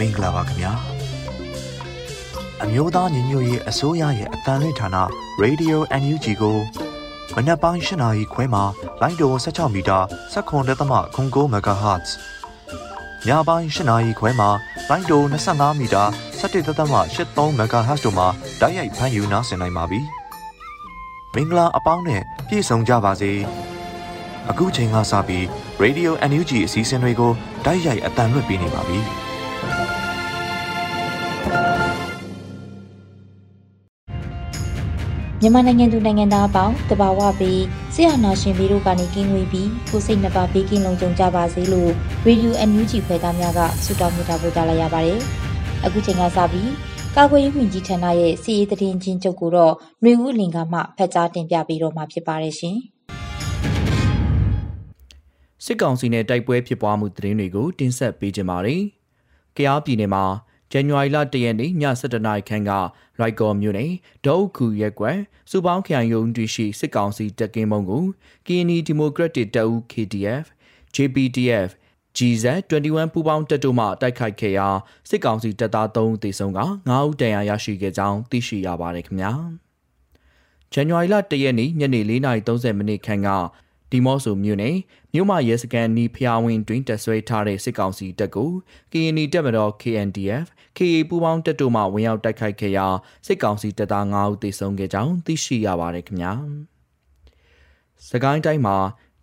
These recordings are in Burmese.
မင်္ဂလာပါခင်ဗျာအမျိုးသားညီညွတ်ရေးအစိုးရရဲ့အတန်လွင့်ဌာန Radio NUG ကိုမနက်ပိုင်း၈နာရီခွဲမှာလိုင်းတို16မီတာ7.3 MHz ညပိုင်း၈နာရီခွဲမှာလိုင်းတို25မီတာ17.83 MHz တို့မှာဓာတ်ရိုက်ဖမ်းယူနားဆင်နိုင်ပါပြီမင်္ဂလာအပေါင်းနဲ့ပြည့်စုံကြပါစေအခုချိန်ကစပြီး Radio NUG အစည်းအဝေးကိုဓာတ်ရိုက်အတန်လွှင့်ပေးနေပါပြီ။ မြန်မာနိုင်ငံသူနိုင်ငံသားအပေါင်းတဘာဝပြီးဆရာနာရှင်ပြီးတို့ကနေကင်းဝေးပြီးကိုစိတ်နှပါဘေးကင်းလုံခြုံကြပါစေလို့ရေဒီယိုအန်ယူဂျီဖွယ်သားများကဆုတောင်းမြတ်တာပို့သလာရပါတယ်။အခုချိန်ကစပြီးကာကွယ်ရေးဝန်ကြီးဌာနရဲ့စီရေးသတင်းချင်းချုပ်ကိုတော့ຫນွေဦးလင်ကမှဖတ်ကြားတင်ပြပေးတော့မှာဖြစ်ပါတယ်ရှင်။စစ်ကောင်စီနဲ့တိုက်ပွဲဖြစ်ပွားမှုသတင်းတွေကိုတင်ဆက်ပေးကြပါမယ်။ကြားပြည်နယ်မှာ ဇန်နဝါရီလ၁ရက်နေ့ည7:00နာရီခန့်ကရိုက်ကော်မြို့နယ်ဒေါအုခုရက်ကွယ်စူပေါင်းခရိုင်ရုံးတွရှိစစ်ကောင်စီတပ်ကင်းမုံကို KNI Democratic တပ်ဦး KDF JPDF GZ21 ပူပေါင်းတပ်တို့မှတိုက်ခိုက်ခဲ့ရာစစ်ကောင်စီတပ်သား3ဦးသေဆုံးက9ဦးဒဏ်ရာရရှိခဲ့ကြောင်းသိရှိရပါတယ်ခင်ဗျာ။ဇန်နဝါရီလ1ရက်နေ့ညနေ4:30မိနစ်ခန့်က ဒီမော့ဆိုမြို့နယ်မြို့မရဲစကန်နီဖျားဝင်တွင်တက်ဆွဲထားတဲ့စစ်ကောင်စီတပ်ကို KNI တပ်မတော် KNDF KA ပူးပေါင်းတပ်တို့မှဝင်ရောက်တိုက်ခိုက်ခဲ့ရာစစ်ကောင်စီတပ်သား9ဦးသေဆုံးခဲ့ကြောင်းသိရှိရပါတယ်ခင်ဗျာ။စကိုင်းတိုင်းမှာ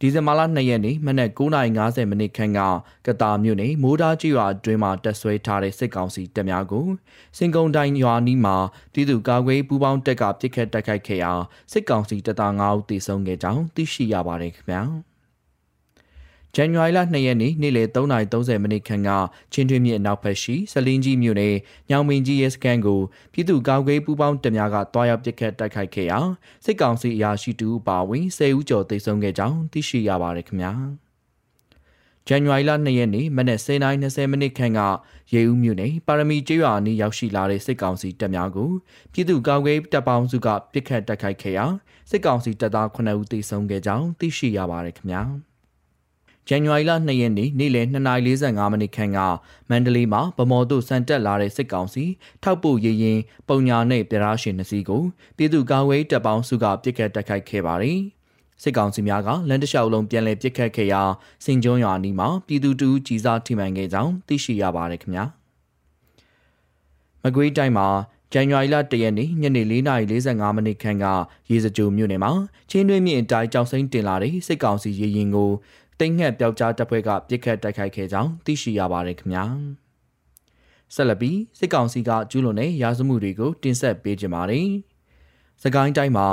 ဒီဇင်ဘာလ2ရက်နေ့မနက်9:50မိနစ်ခန့်ကကတာမြို့နယ်မိုးသားကြီးရွာအတွင်းမှာတက်ဆွဲထားတဲ့စစ်ကောင်စီတပ်များကိုစင်ကုံတိုင်းရွာနီးမှာပြည်သူ့ကာကွယ်ပူးပေါင်းတပ်ကပစ်ခတ်တိုက်ခိုက်ခဲ့ရာစစ်ကောင်စီတပ်သား9ဦးသေဆုံးခဲ့ကြောင်းသိရှိရပါတယ်ခင်ဗျာ။ ဇန်နဝါရီလ2ရက်နေ့နေ့လယ်3:30မိနစ်ခန့်ကချင်းတွင်းမြစ်အနောက်ဘက်ရှိစလင်းကြီးမြို့နယ်ညောင်မင်းကြီးရဲစခန်းကိုပြည်သူ့ကာကွယ်ပူးပေါင်းတပ်များကတွားရောက်ပစ်ခတ်တိုက်ခိုက်ခဲ့ရာစစ်ကောင်စီအရာရှိတူပါဝင်10ဦးကျော်သေဆုံးခဲ့ကြောင်းသိရှိရပါတယ်ခင်ဗျာ။ဇန်နဝါရီလ2ရက်နေ့မနက်09:20မိနစ်ခန့်ကရေဦးမြို့နယ်ပါရမီကျေးရွာအနီးရောက်ရှိလာတဲ့စစ်ကောင်စီတပ်များကိုပြည်သူ့ကာကွယ်တပ်ပေါင်းစုကပစ်ခတ်တိုက်ခိုက်ခဲ့ရာစစ်ကောင်စီတပ်သား9ဦးသေဆုံးခဲ့ကြောင်းသိရှိရပါတယ်ခင်ဗျာ။ ဇန်နဝါရီလ2ရက်နေ့နေ့လယ်2:45မိနစ်ခန့်ကမန္တလေးမှာဗမော်တို့စံတက်လာတဲ့စစ်ကောင်စီထောက်ပို့ရရင်ပုံညာနဲ့ပြရာရှင်နှစီကိုပြည်သူ့ကာဝေးတပ်ပေါင်းစုကပြစ်ခတ်တိုက်ခိုက်ခဲ့ပါတယ်။စစ်ကောင်စီများကလမ်းတစ်လျှောက်လုံးပြန်လည်ပြစ်ခတ်ခဲ့ရာစင်ကျွန်းရွာနီးမှာပြည်သူတူကြီးစားထိမှန်ခဲ့ကြောင်းသိရှိရပါတယ်ခင်ဗျာ။မကွေးတိုင်းမှာဇန်နဝါရီလ၁ရက်နေ့ညနေ4:45မိနစ်ခန့်ကရေစကြိုမြို့နယ်မှာချင်းတွင်းမြင့်အတိုင်းကြောက်စိမ့်တင်လာတဲ့စစ်ကောင်စီရေရင်ကို တိမ်ငှက်ပျောက်ကြားတပ်ဖွဲ့ကပြစ်ခတ်တိုက်ခိုက်ခဲ့ကြောင်းသိရှိရပါတယ်ခင်ဗျာဆက်လက်ပြီးစစ်ကောင်စီကကျူးလွန်တဲ့ရာဇမှုတွေကိုတင်ဆက်ပေးကြပါမယ်စကိုင်းတိုင်းမှာ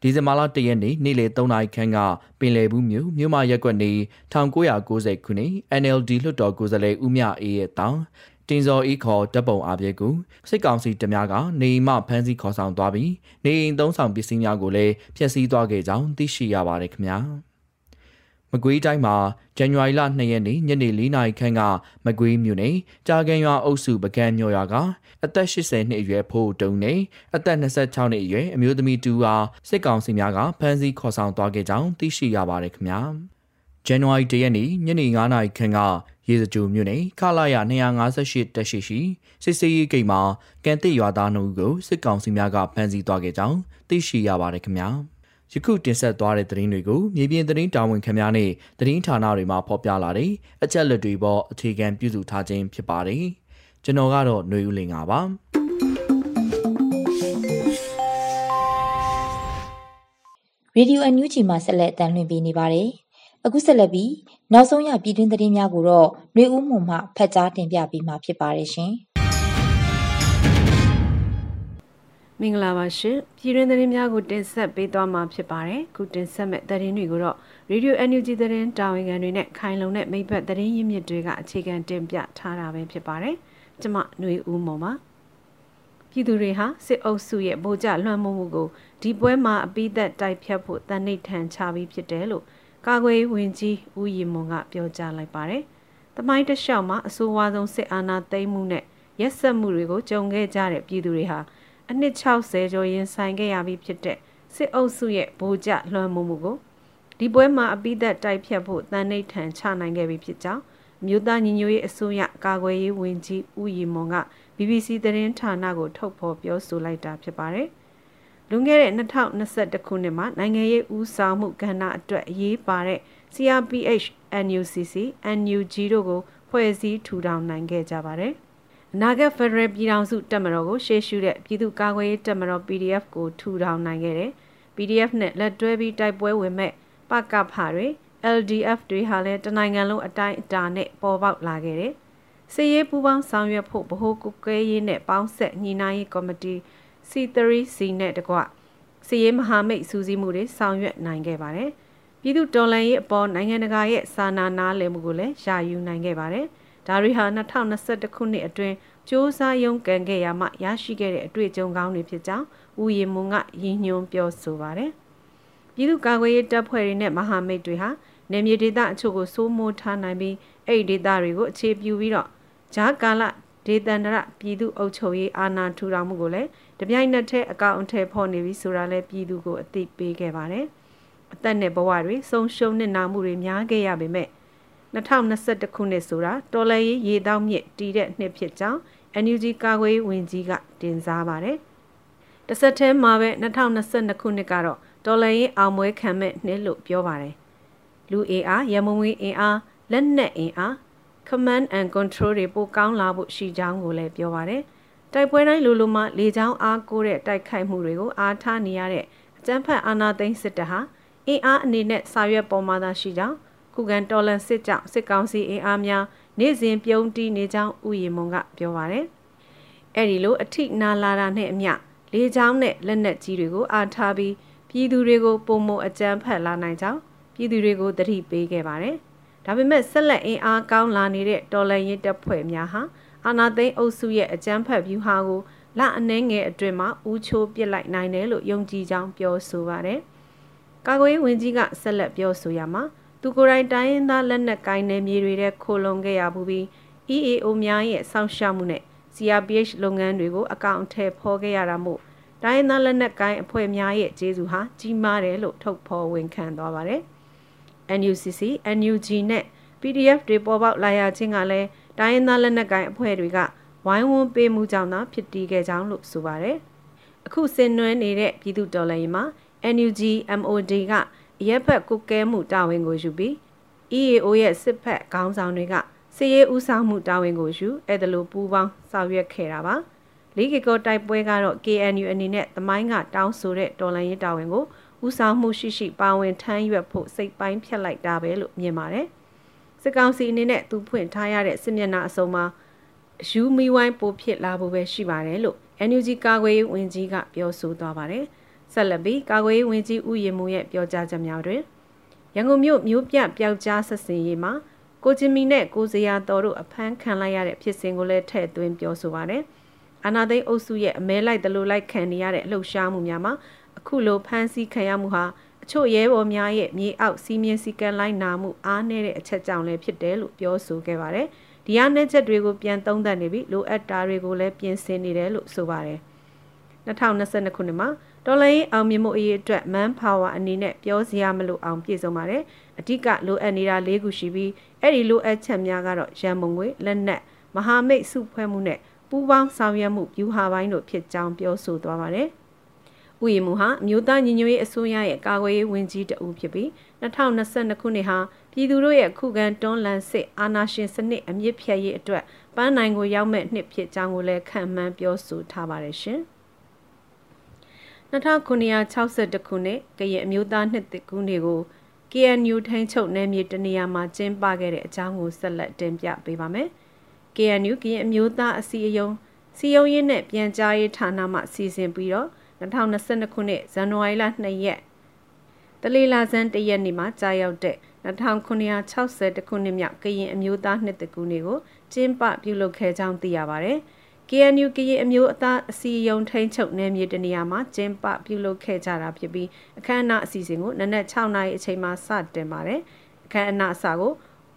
ဒီဇင်ဘာလ၁ရက်နေ့နေ့လယ်3နာရီခန့်ကပင်လယ်ဘူးမြို့မြို့မရက်ကွက်နေ1990ခုနှစ် NLD လွှတ်တော်ကိုယ်စားလှယ်ဦးမြအေးရဲ့တောင်တင်စော်ဤခေါ်တပ်ပုံအပြည့်ကိုစစ်ကောင်စီတများကနေမှဖမ်းဆီးခေါ်ဆောင်သွားပြီးနေအိမ်သုံးဆောင်ပစ္စည်းများကိုလည်းဖျက်ဆီးသွားခဲ့ကြောင်းသိရှိရပါတယ်ခင်ဗျာ။ မကွေးတိုင်းမှာဇန်နဝါရီလ2ရက်နေ့ညနေ4နာရီခန့်ကမကွေးမြို့နယ်ကြာကန်ရွာအုပ်စုပကံမြို့ရွာကအသက်80နှစ်အရွယ်ဖိုးတုံနဲ့အသက်26နှစ်အရွယ်အမျိုးသမီးတူအားစစ်ကောင်စီများကဖမ်းဆီးခေါ်ဆောင်သွားခဲ့ကြောင်းသိရှိရပါတယ်ခင်ဗျာဇန်နဝါရီ1ရက်နေ့ညနေ9နာရီခန့်ကရေစကြိုမြို့နယ်ခလာရ258တက်ရှိရှိစစ်စေးရေးဂိတ်မှာကန်တစ်ရွာသားနှုတ်ကိုစစ်ကောင်စီများကဖမ်းဆီးသွားခဲ့ကြောင်းသိရှိရပါတယ်ခင်ဗျာ။ ယခုတင်ဆက်သွားတဲ့သတင်းတွေကိုမြေပြင်သတင်းတာဝန်ခံများနဲ့သတင်းဌာနတွေမှာဖော်ပြလာတဲ့အချက်လက်တွေပေါ်အခြေခံပြုစုထားခြင်းဖြစ်ပါတယ်။ကျွန်တော်ကတော့ຫນွေဦးလင်ပါရေဒီယိုအန်ယူဂျီမှာဆက်လက်အသံလွှင့်ပေးနေပါတယ်။အခုဆက်လက်ပြီးနောက်ဆုံးရပြည်တွင်းသတင်းများကိုတော့ຫນွေဦးမှုမှဖတ်ကြားတင်ပြပေးမှာဖြစ်ပါတယ်ရှင်။ မင်္ဂလာပါရှင်ပြည်တွင်းသတင်းများကိုတင်ဆက်ပေးသွားမှာဖြစ်ပါတယ်ခုတင်ဆက်မဲ့သတင်းတွေကိုတော့ Radio NUG သတင်းတာဝန်ခံတွေနဲ့ခိုင်လုံတဲ့မိဘသတင်းရင်းမြစ်တွေကအခြေခံတင်ပြထားတာပဲဖြစ်ပါတယ်ကျမຫນွေဦးမော်ပါပြည်သူတွေဟာစစ်အုပ်စုရဲ့ဗိုလ်ကျလွှမ်းမိုးမှုကိုဒီပွဲမှာအပိသက်တိုက်ဖြတ်ဖို့တန်ဋိဌာန်ချပြီးဖြစ်တယ်လို့ကာကွယ်ဝင်ကြီးဦးရီမွန်ကပြောကြားလိုက်ပါတယ်။တမိုင်းတလျှောက်မှာအဆိုးဝါးဆုံးစစ်အာဏာသိမ်းမှုနဲ့ရက်စက်မှုတွေကိုကြုံခဲ့ကြတဲ့ပြည်သူတွေဟာ အနှစ်60ကျော်ရင်ဆိုင်ခဲ့ရပြီးဖြစ်တဲ့စစ်အုပ်စုရဲ့ဗိုလ်ကျလွှမ်းမိုးမှုကိုဒီပွဲမှာအပိသက်တိုက်ဖြတ်ဖို့တန်ဋိဌာန်ချနိုင်ခဲ့ပြီဖြစ်ကြောင်းမြို့သားညီညွတ်ရေးအစိုးရကာကွယ်ရေးဝန်ကြီးဦးရီမွန်က BBC သတင်းဌာနကိုထုတ်ဖော်ပြောဆိုလိုက်တာဖြစ်ပါတယ်။လွန်ခဲ့တဲ့2021ခုနှစ်မှာနိုင်ငံရေးဦးဆောင်မှုကဏ္ဍအတွက်အရေးပါတဲ့ CRPH, NUCC, NUG တို့ကိုဖွဲ့စည်းထူထောင်နိုင်ခဲ့ကြပါတယ်။ အနာဂတ်ဖက်ဒရယ်ပြည်ထောင်စုတပ်မတော်ကိုရှေ့ရှုတဲ့ပြည်သူ့ကာကွယ်ရေးတပ်မတော် PDF ကိုထူထောင်နိုင်ခဲ့တယ်။ PDF နဲ့လက်တွဲပြီးတိုက်ပွဲဝင်မဲ့ပကဖတွေ LDF တွေဟာလည်းတနိုင်ငံလုံးအတိုင်းအတာနဲ့ပေါ်ပေါက်လာခဲ့တယ်။စစ်ရေးပူးပေါင်းဆောင်ရွက်ဖို့ဗဟိုကုကဲရေးနဲ့ပေါင်းဆက်ညီနိုင်ရေးကော်မတီ C3C နဲ့တကွစစ်ရေးမဟာမိတ်စူးစီးမှုတွေဆောင်ရွက်နိုင်ခဲ့ပါတယ်။ပြည်သူတော်လှန်ရေးအပေါ်နိုင်ငံတကာရဲ့စာနာနားလည်မှုကိုလည်းယာယူနိုင်ခဲ့ပါတယ်။ ဒါတွေဟာ2021ခုနှစ်အတွင်းစ조사ရုံးကန်ခဲ့ရမှရရှိခဲ့တဲ့အတွေ့အကြုံကောင်းတွေဖြစ်ကြောင်းဦးရီမွန်ကရည်ညွှန်းပြောဆိုပါတယ်။ပြည်သူ့ကာကွယ်ရေးတပ်ဖွဲ့တွေနဲ့မဟာမိတ်တွေဟာနေမြေဒေသအချို့ကိုစိုးမိုးထားနိုင်ပြီးအဲ့ဒီဒေသတွေကိုအခြေပြုပြီးတော့ဂျာကာလဒေသန္တရပြည်သူ့အုပ်ချုပ်ရေးအာဏာထူထောင်မှုကိုလည်းတပြိုင်နက်တည်းအကောင့်အထည်ဖော်နေပြီဆိုတာလည်းပြည်သူကိုအသိပေးခဲ့ပါတယ်။အသက်နဲ့ဘဝတွေဆုံးရှုံးနစ်နာမှုတွေများခဲ့ရပေမဲ့ 2021ခုနှစ်ဆိုတာတော်လှန်ရေးရေတောက်မြစ်တည်တဲ့နှစ်ဖြစ်ကြောင်း NUG ကာကွယ်ရေးဝန်ကြီးကတင်စားပါတယ်။တစ်ဆက်တည်းမှာပဲ2022ခုနှစ်ကတော့တော်လှန်ရေးအောင်ပွဲခံမဲ့နှစ်လို့ပြောပါတယ်။လူအင်အားရမုံဝင်းအင်အားလက်နက်အင်အား command and control တွေပိုကောင်းလာဖို့ရှိကြောင်းကိုလည်းပြောပါတယ်။တိုက်ပွဲတိုင်းလူလူမှလေကြောင်းအားကိုးတဲ့တိုက်ခိုက်မှုတွေကိုအားထားနေရတဲ့အကြမ်းဖက်အာဏာသိမ်းစစ်တပ်ဟာအင်အားအနေနဲ့စာရွက်ပေါ်မှာသာရှိကြောင်း ခုခံတော်လှန်စစ်ကြောင့်စစ်ကောင်စီအင်အားများနေ့စဉ်ပြုံးတီးနေကြောင်းဥယျာဉ်မုံကပြောပါတယ်။အဲ့ဒီလိုအထိနာလာတာနဲ့အမျှလေကြောင်းနဲ့လက်နက်ကြီးတွေကိုအားထားပြီးပြည်သူတွေကိုပုံမအကြမ်းဖက်လာနိုင်ကြောင်းပြည်သူတွေကိုတတိပေးခဲ့ပါတယ်။ဒါပေမဲ့ဆက်လက်အင်အားကောင်းလာနေတဲ့တော်လှန်ရေးတပ်ဖွဲ့များဟာအာနာသိန်းအုပ်စုရဲ့အကြမ်းဖက်ဗျူဟာကိုလအနှဲငယ်အတွင်းမှာဦးချိုးပစ်လိုက်နိုင်တယ်လို့ယုံကြည်ကြောင်းပြောဆိုပါတယ်။ကာကွယ်ရေးဝန်ကြီးကဆက်လက်ပြောဆိုရမှာ သူကိုယ်တိုင်တိုင်းရင်းသားလက်နက်ကိုင်းနယ်မြေတွေထဲခိုလုံခဲ့ရပြီး EAO များရဲ့စောင့်ရှောက်မှုနဲ့ CRPH လုပ်ငန်းတွေကိုအကောင့်အထည်ဖော်ခဲ့ရတာမို့တိုင်းသားလက်နက်ကိုင်းအဖွဲ့များရဲ့ကျေးဇူးဟာကြီးမားတယ်လို့ထုတ်ဖော်ဝန်ခံသွားပါတယ်။ NUCC, NUG နဲ့ PDF တွေပေါ်ပေါက်လာရခြင်းကလည်းတိုင်းသားလက်နက်ကိုင်းအဖွဲ့တွေကဝိုင်းဝန်းပေးမှုကြောင့်သာဖြစ်တည်ခဲ့ကြောင်းလို့ဆိုပါတယ်။အခုဆင်နွှဲနေတဲ့ပြည်သူတော်လှန်ရေးမှာ NUG MOD က ရက်ဖက်ကုကဲမှုတာဝန်ကိုယူပြီး EAO ရဲ့စစ်ဖက်ခေါင်းဆောင်တွေကစစ်ရေးဦးဆောင်မှုတာဝန်ကိုယူအဲ့ဒါလိုပူးပေါင်းဆောင်ရွက်ခဲ့တာပါ။လေးကီကိုတိုက်ပွဲကတော့ KNU အနေနဲ့သမိုင်းကတောင်းဆိုတဲ့တော်လှန်ရေးတာဝန်ကိုဦးဆောင်မှုရှိရှိပါဝင်ထမ်းရွက်ဖို့စိတ်ပိုင်းဖြတ်လိုက်တာပဲလို့မြင်ပါတယ်။စစ်ကောင်စီအနေနဲ့သူဖွင့်ထားရတဲ့စစ်မျက်နှာအစုံမှာယူမီဝိုင်းပိုဖြစ်လာဖို့ပဲရှိပါတယ်လို့ NUG ကာကွယ်ရေးဝန်ကြီးကပြောဆိုသွားပါတယ်။ ဆက်လက်ပြီးကာကွယ်ရေးဝန်ကြီးဦးရင်မိုးရဲ့ပြောကြားချက်များတွင်ရန်ကုန်မြို့မြို့ပြပျောက်ကြားဆက်စင်ရေးမှာကိုဂျင်မီနဲ့ကိုစရာတော်တို့အဖမ်းခံလိုက်ရတဲ့ဖြစ်စဉ်ကိုလည်းထည့်သွင်းပြောဆိုပါတယ်။အာနာသိန်းအုပ်စုရဲ့အမဲလိုက်တလို့လိုက်ခံနေရတဲ့လှုပ်ရှားမှုများမှာအခုလိုဖမ်းဆီးခံရမှုဟာအချို့ရဲဘော်များရဲ့မြေအောက်စီးမြင်စည်းကမ်းလိုက်နာမှုအားနည်းတဲ့အချက်ကြောင့်လည်းဖြစ်တယ်လို့ပြောဆိုခဲ့ပါတယ်။ဒီအားနည်းချက်တွေကိုပြန်သုံးသပ်နေပြီးလိုအပ်တာတွေကိုလည်းပြင်ဆင်နေတယ်လို့ဆိုပါတယ်။2022ခုနှစ်မှာ ဒေါ်လာရေးအောင်မြင်မှုအရေးအတွက် man power အနေနဲ့ပြောစရာမလိုအောင်ပြည့်စုံပါတယ်။အဓိကလိုအပ်နေတာ၄ခုရှိပြီးအဲ့ဒီလိုအပ်ချက်များကတော့ရန်မုံငွေလက်နက်မဟာမိတ်စုဖွဲ့မှုနဲ့ပူးပေါင်းဆောင်ရွက်မှုဗျူဟာပိုင်းတို့ဖြစ်ကြောင်းပြောဆိုသွားပါတယ်။ဥယျာဉ်မူဟာမြို့သားညီညွတ်ရေးအစိုးရရဲ့ကာကွယ်ရေးဝန်ကြီးတဦးဖြစ်ပြီး2022ခုနှစ်ဟာပြည်သူတို့ရဲ့ခုခံတွန်းလှန်စစ်အာဏာရှင်စနစ်အမြင့်ဖြတ်ရေးအတွက်ပန်းနိုင်ကိုရောက်မဲ့နှစ်ဖြစ်ကြောင်းကိုလည်းခံမှန်းပြောဆိုထားပါတယ်ရှင်။ 2962ခုနှစ်ကရင်အမျိုးသားနှစ်တကူးနေကို KNU ထိန်းချုပ်နယ်မြေတနေရာမှာကျင်းပခဲ့တဲ့အကြောင်းကိုဆက်လက်တင်ပြပေးပါမယ်။ KNU ကရင်အမျိုးသားအစည်းအရုံးစီယုံရေးနဲ့ပြန်ကြားရေးဌာနမှစီစဉ်ပြီးတော့2022ခုနှစ်ဇန်နဝါရီလ2ရက်တလေးလာဇန်1ရက်နေ့မှာကြာရောက်တဲ့2960ခုနှစ်မြောက်ကရင်အမျိုးသားနှစ်တကူနေကိုကျင်းပပြုလုပ်ခဲ့ကြောင်းသိရပါတယ်။ KNU ကရင်အမျိုးအသားအစည်းအရုံးထိန်းချုပ်နယ်မြေတနေရာမှာကျင်းပပြုလုပ်ခဲ့ကြတာဖြစ်ပြီးအခမ်းအနားအစီအစဉ်ကိုနနက်6နာရီအချိန်မှာစတင်ပါတယ်။အခမ်းအနားအစကို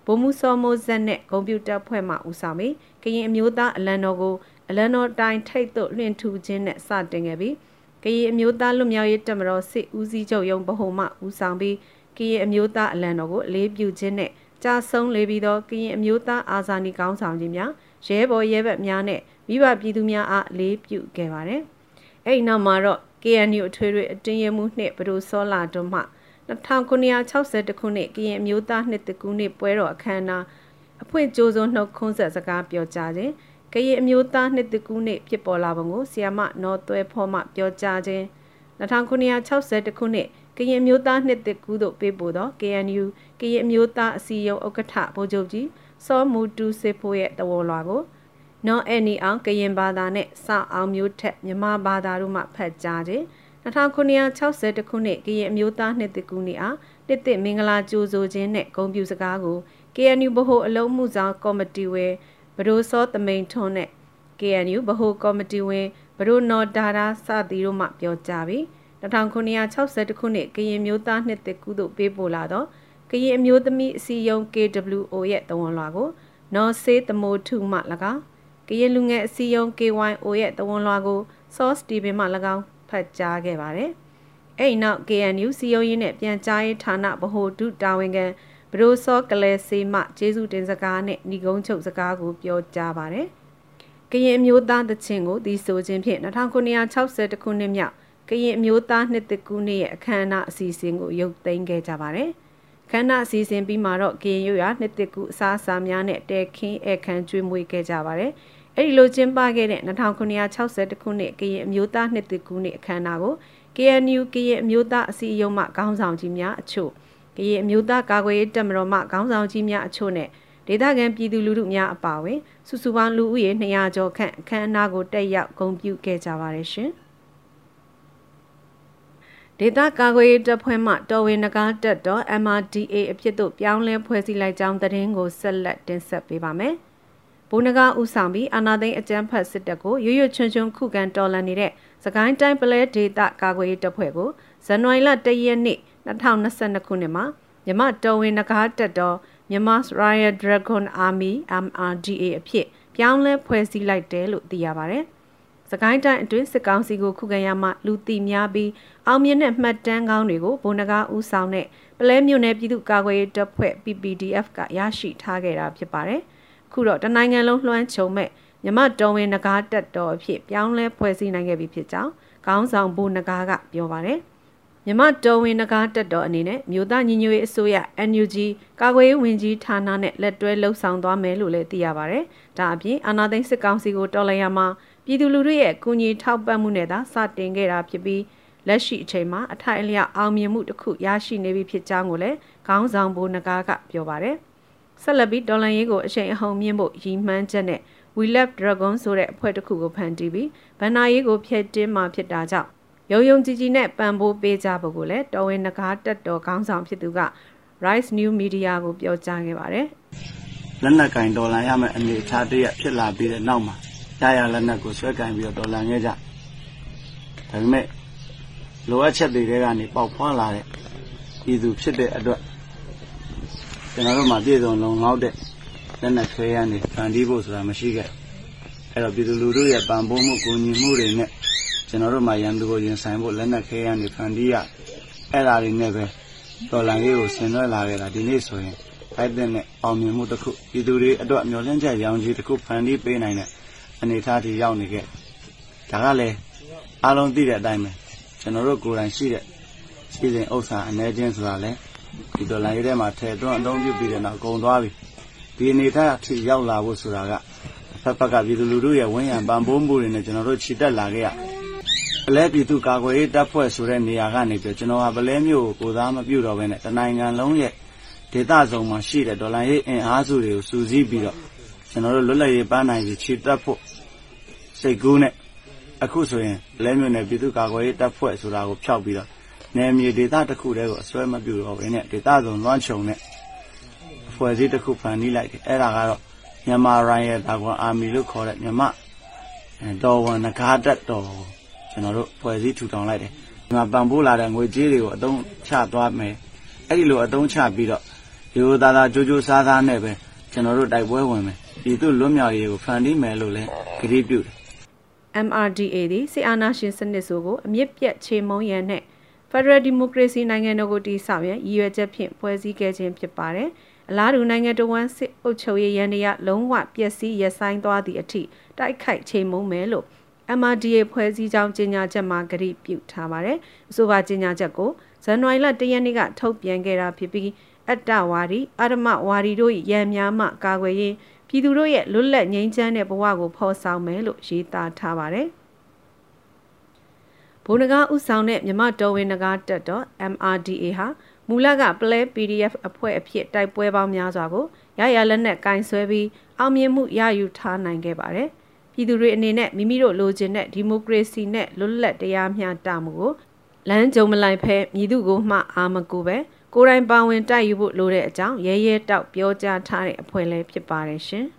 ဗိုလ်မှူးစောမိုးဇက်နဲ့ကွန်ပျူတာဖွဲ့မှဦးဆောင်ပြီးကရင်အမျိုးသားအလံတော်ကိုအလံတော်တိုင်းထိတ်သို့လွှင့်ထူခြင်းနဲ့စတင်ခဲ့ပြီးကရင်အမျိုးသားလွတ်မြောက်ရေးတပ်မတော်စစ်ဦးစီးချုပ်ရုံးဗဟိုမှဦးဆောင်ပြီးကရင်အမျိုးသားအလံတော်ကိုအလေးပြုခြင်းနဲ့ကြာဆုံးလေပြီးသောကရင်အမျိုးသားအာဇာနည်ကောင်းဆောင်ကြီးများ ရဲဘော်ရဲဘက်များနဲ့မိဘပြည်သူများအားအလေးပြုခဲ့ပါတယ်။အဲ့ဒီနောက်မှာတော့ KNU အထွေထွေအတင်းရမှုနှစ်ဘဒိုစောလာတွန်းမှ1960ခုနှစ်ကရင်အမျိုးသားနှစ်တကူနှစ်ပွဲတော်အခမ်းအနားအဖွင့်ကြိုးစုံနှုတ်ခွန်းဆက်စကားပြောကြားခြင်းကရင်အမျိုးသားနှစ်တကူနှစ်ဖြစ်ပေါ်လာပုံကိုဆီယမနော်သွဲဖော်မှပြောကြားခြင်း1960ခုနှစ်ကရင်မျိုးသားနှစ်တကူတို့ပေးပို့သော KNU ကရင်မျိုးသားအစည်းအရုံးဥက္ကဋ္ဌဗိုလ်ချုပ်ကြီး စောမူတူစေဖို့ရဲ့တဝေါ်လွာကိုနော်အနီအောင်ကရင်ဘာသာနဲ့စအောင်မျိုးထက်မြန်မာဘာသာတို့မှဖတ်ကြားခြင်း1960ခုနှစ်ကရင်အမျိုးသားနှစ်တကူနှစ်အားတစ်တစ်မင်္ဂလာကြိုဆိုခြင်းနဲ့ဂုဏ်ပြုစကားကို KNU ဗဟိုအလုံးမှုဆောင်ကော်မတီဝဲဘဒိုစောတမိန်ထွန်းနဲ့ KNU ဗဟိုကော်မတီဝင်ဘဒိုနော်ဒါရာစသည်တို့မှပြောကြားပြီး1960ခုနှစ်ကရင်မျိုးသားနှစ်သက်ကူးသို့ပေးပို့လာသော ကရင်အမျိုးသမီးအစည်းအရုံး KWO ရဲ့တဝန်လွှာကိုနော်ဆေးတမိုထုမှ၎င်းကရင်လူငယ်အစည်းအရုံး KYO ရဲ့တဝန်လွှာကို Source Steven မှ၎င်းဖတ်ကြားခဲ့ပါတယ်။အဲ့နောက် KNU စီယုံရင်းနဲ့ပြန်ကြားရေးဌာနဗဟိုဒုတာဝန်ခံဘရိုစောကလဲစေးမှကျေးဇူးတင်စကားနဲ့ဏီကုန်းချုပ်စကားကိုပြောကြားပါတယ်။ကရင်အမျိုးသားတခြင်းကိုဒီဆိုခြင်းဖြင့်1960ခုနှစ်မြောက်ကရင်အမျိုးသားနှစ်တကူနှစ်ရဲ့အခမ်းအနားအစီအစဉ်ကိုရုပ်သိမ်းခဲ့ကြပါတယ်။ ခမ်းနားအစီအစဉ်ပြီးမှတော့ကရင်ရွရနှစ်တကူအစားအစာများနဲ့တဲခင်းအခမ်းကျွေးမွေးခဲ့ကြပါတယ်။အဲ့ဒီလိုကျင်းပခဲ့တဲ့1960ခုနှစ်ကရင်အမျိုးသားနှစ်တကူနှစ်အခမ်းအနားကို KNU ကရင်အမျိုးသားအစည်းအရုံးမှခေါင်းဆောင်ကြီးများအချို့ကရင်အမျိုးသားကာကွယ်ရေးတပ်မတော်မှခေါင်းဆောင်ကြီးများအချို့နဲ့ဒေသခံပြည်သူလူထုများအပါအဝင်စုစုပေါင်းလူဦးရေ200ကျော်ခန့်အခမ်းအနားကိုတက်ရောက်ဂုဏ်ပြုခဲ့ကြပါတယ်ရှင်။ ဒေသကာကွယ်ရေးတပ်ဖွဲ့မှတော်ဝင်နဂါတက်တော် MRDA အဖြစ်သို့ပြောင်းလဲဖွဲ့စည်းလိုက်ကြောင်းသတင်းကိုဆက်လက်တင်ဆက်ပေးပါမယ်။ဘိုးနဂါဦးဆောင်ပြီးအာနာသိန်းအကြမ်းဖက်စစ်တပ်ကိုရွရွချွန်းချွန်းခုခံတော်လှန်နေတဲ့စကိုင်းတိုင်းပလဲဒေသကာကွယ်ရေးတပ်ဖွဲ့ကိုဇန်နဝါရီလ၁ရက်နေ့2022ခုနှစ်မှာမြမတော်ဝင်နဂါတက်တော်မြန်မာ Royal Dragon Army MRDA အဖြစ်ပြောင်းလဲဖွဲ့စည်းလိုက်တယ်လို့သိရပါတယ်။ စကိုင်းတိုင်းအတွင်းစစ်ကောင်စီကိုခုခံရမှလူတီများပြီးအောင်မြင်တဲ့မှတ်တမ်းကောင်းတွေကိုဗိုလ်နဂါဦးဆောင်တဲ့ပလဲမြို့နယ်ပြည်သူ့ကာကွယ်ရေးတပ်ဖွဲ့ PPDF ကရရှိထားခဲ့တာဖြစ်ပါတယ်။ခုတော့တနိုင်ငံလုံးလွှမ်းခြုံမဲ့မြမတော်ဝင်နဂါတက်တော်အဖြစ်ပြောင်းလဲဖွဲ့စည်းနိုင်ခဲ့ပြီဖြစ်ကြောင်းခေါင်းဆောင်ဗိုလ်နဂါကပြောပါတယ်။မြမတော်ဝင်နဂါတက်တော်အနေနဲ့မြို့သားညီညွတ်ရေးအစိုးရ NUG ကာကွယ်ရေးဝန်ကြီးဌာနနဲ့လက်တွဲလှုပ်ဆောင်သွားမယ်လို့လည်းသိရပါတယ်။ဒါအပြင်အာဏာသိမ်းစစ်ကောင်စီကိုတော်လှန်ရမှာ ပြည်သူလူထုရဲ့ကူညီထောက်ပံ့မှုနဲ့သာစတင်ခဲ့တာဖြစ်ပြီးလက်ရှိအချိန်မှာအထိုက်အလျောက်အောင်မြင်မှုတစ်ခုရရှိနေပြီဖြစ်ကြောင်းကိုလည်းခေါင်းဆောင်ဘိုးနဂါကပြောပါတယ်။ဆက်လက်ပြီးဒေါ်လာရေးကိုအချိန်အဟုန်မြင့်ဖို့ရည်မှန်းချက်နဲ့ We Love Dragon ဆိုတဲ့အဖွဲ့တစ်ခုကိုဖန်တီးပြီးဗန်နာရေးကိုဖျက်တင်းမှဖြစ်တာကြောင့်ယုံယုံကြည်ကြည်နဲ့ပံ့ပိုးပေးကြဖို့ကိုလည်းတော်ဝင်နဂါတက်တော်ခေါင်းဆောင်ဖြစ်သူက Rise New Media ကိုပြောကြားခဲ့ပါတယ်။လက်နက်ကင်ဒေါ်လာရမယ့်အနေအထားတရဖြစ်လာပြီးတဲ့နောက်မှာ ရရလက်နက်ကိုဆွဲကင်ပြီးတော့တော်လန်ခဲ့ကြဒါပေမဲ့လိုအပ်ချက်တွေထဲကနေပေါက်ဖွားလာတဲ့ပြည်သူဖြစ်တဲ့အတွက်ကျွန်တော်တို့မှာပြည်စုံလုံလောက်တဲ့လက်နက်ခဲရနေဖန်တီးဖို့ဆိုတာမရှိခဲ့အဲ့တော့ပြည်သူလူထုရဲ့ပံ့ပိုးမှုကူညီမှုတွေနဲ့ကျွန်တော်တို့မှာရန်သူကိုရင်ဆိုင်ဖို့လက်နက်ခဲရနေဖန်တီးရအဲ့ဒါတွေနဲ့ပဲတော်လန်ရေးကိုဆင်နွှဲလာခဲ့တာဒီနေ့ဆိုရင်ဖိုက်တဲ့နဲ့အောင်မြင်မှုတစ်ခုပြည်သူတွေအတွက်မျှော်လင့်ချက်ရောင်ကြီးတစ်ခုဖန်တီးပေးနိုင်တဲ့ အနေအထားထိရောက်နေခဲ့ဒါကလည်းအားလုံးသိတဲ့အတိုင်းပဲကျွန်တော်တို့ကိုယ်တိုင်ရှိတဲ့စီစဉ်ဥစ္စာအနေချင်းဆိုတာလဲဒီဒေါ်လာရေးထဲမှာထည့်သွင်းအသုံးပြုပြီးတဲ့နောက်ကုန်သွားပြီဒီအနေအထားထိရောက်လာဖို့ဆိုတာကဖက်ဖက်ကပြည်သူလူထုရဲ့ဝန်းရံပံ့ပိုးမှုတွေနဲ့ကျွန်တော်တို့ခြိတက်လာခဲ့ရပလဲပြည်သူကာကွယ်ရေးတပ်ဖွဲ့ဆိုတဲ့နေရာကနေပြကျွန်တော်ဟာပလဲမျိုးကိုကိုသားမပြုတ်တော့ဘဲနဲ့တနိုင်ငံလုံးရဲ့ဒေသစုံမှာရှိတဲ့ဒေါ်လာရေးအင်အားစုတွေကိုစူးစီးပြီးတော့ကျွန်တော်တို့လွတ်လပ်ရေးပန်းနိုင်ပြီးခြေတက်ဖို့ စိတ်ကူးနဲ့အခုဆိုရင်လဲမြို့နယ်ပြည်သူ့ကာကွယ်ရေးတပ်ဖွဲ့ဆိုတာကိုဖျောက်ပြီးတော့နယ်မြေဒေသတစ်ခုတည်းကိုအစွဲမပြုတော့ဘဲနဲ့ဒေသစုံလွှမ်းခြုံနဲ့ဖွဲ့စည်းတစ်ခုဖန်တီးလိုက်တယ်အဲ့ဒါကတော့မြန်မာရိုင်းရဲ့တာကွန်အာမီလို့ခေါ်တဲ့မြန်မာတော်ဝန်ငကားတက်တော်ကျွန်တော်တို့ဖွဲ့စည်းထူထောင်လိုက်တယ်ဒီမှာပံပိုးလာတဲ့ငွေကြေးတွေကိုအသုံးချသွားမယ်အဲ့ဒီလိုအသုံးချပြီးတော့ဒီလိုသားသားကြိုးကြိုးစားစားနဲ့ပဲကျွန်တော်တို့တိုက်ပွဲဝင်မယ်ဒီသူလွတ်မြောက်ရေးကိုဖန်တီးမယ်လို့လည်းကတိပြုတယ် MRDA သည်စစ်အာဏာရှင်စနစ်ဆိုကိုအမြင့်ပြတ်ချေမုံရန်နဲ့ Federal Democracy နိုင်ငံတော်ကိုတည်ဆောက်ရန်ရည်ရွယ်ချက်ဖြင့်ဖွဲ့စည်းခဲ့ခြင်းဖြစ်ပါတယ်။အလားတူနိုင်ငံတော်ဝန်စစ်အုပ်ချုပ်ရေးရန်တရားလုံးဝပျက်စီးရဆိုင်သွားသည့်အထိတိုက်ခိုက်ချေမုံမယ်လို့ MRDA ဖွဲ့စည်းကြောင်းကြေညာချက်မှာကတိပြုထားပါတယ်။အဆိုပါကြေညာချက်ကိုဇန်နဝါရီလ၁ရက်နေ့ကထုတ်ပြန်ခဲ့တာဖြစ်ပြီးအတ္တဝါဒီအာရမဝါဒီတို့ရန်များမှကာကွယ်ရေး ပြည်သူတို့ရဲ့လွတ်လပ်ငြိမ်းချမ်းတဲ့ဘဝကိုဖော်ဆောင်မယ်လို့ရေးသားထားပါတယ်။ဘုံနဂါဥဆောင်တဲ့မြမတော်ဝင်နဂါတက်တော့ MRDA ဟာမူလက Play PDF အဖွဲ့အဖြစ်တိုက်ပွဲပေါင်းများစွာကိုရရလက်နဲ့ကင်ဆွဲပြီးအောင်မြင်မှုရယူထားနိုင်ခဲ့ပါတယ်။ပြည်သူတွေအနေနဲ့မိမိတို့လိုချင်တဲ့ဒီမိုကရေစီနဲ့လွတ်လပ်တရားမျှတမှုကိုလမ်းကြုံမလိုက်ဖဲမြည်သူကိုမှအာမကူပဲ ကိုယ်တိုင်ပါဝင်တိုက်ယူဖို့လိုတဲ့အကြောင်းရဲရဲတောက်ပြောကြားထားတဲ့အဖွဲ့လည်းဖြစ်ပါတယ်ရှင်။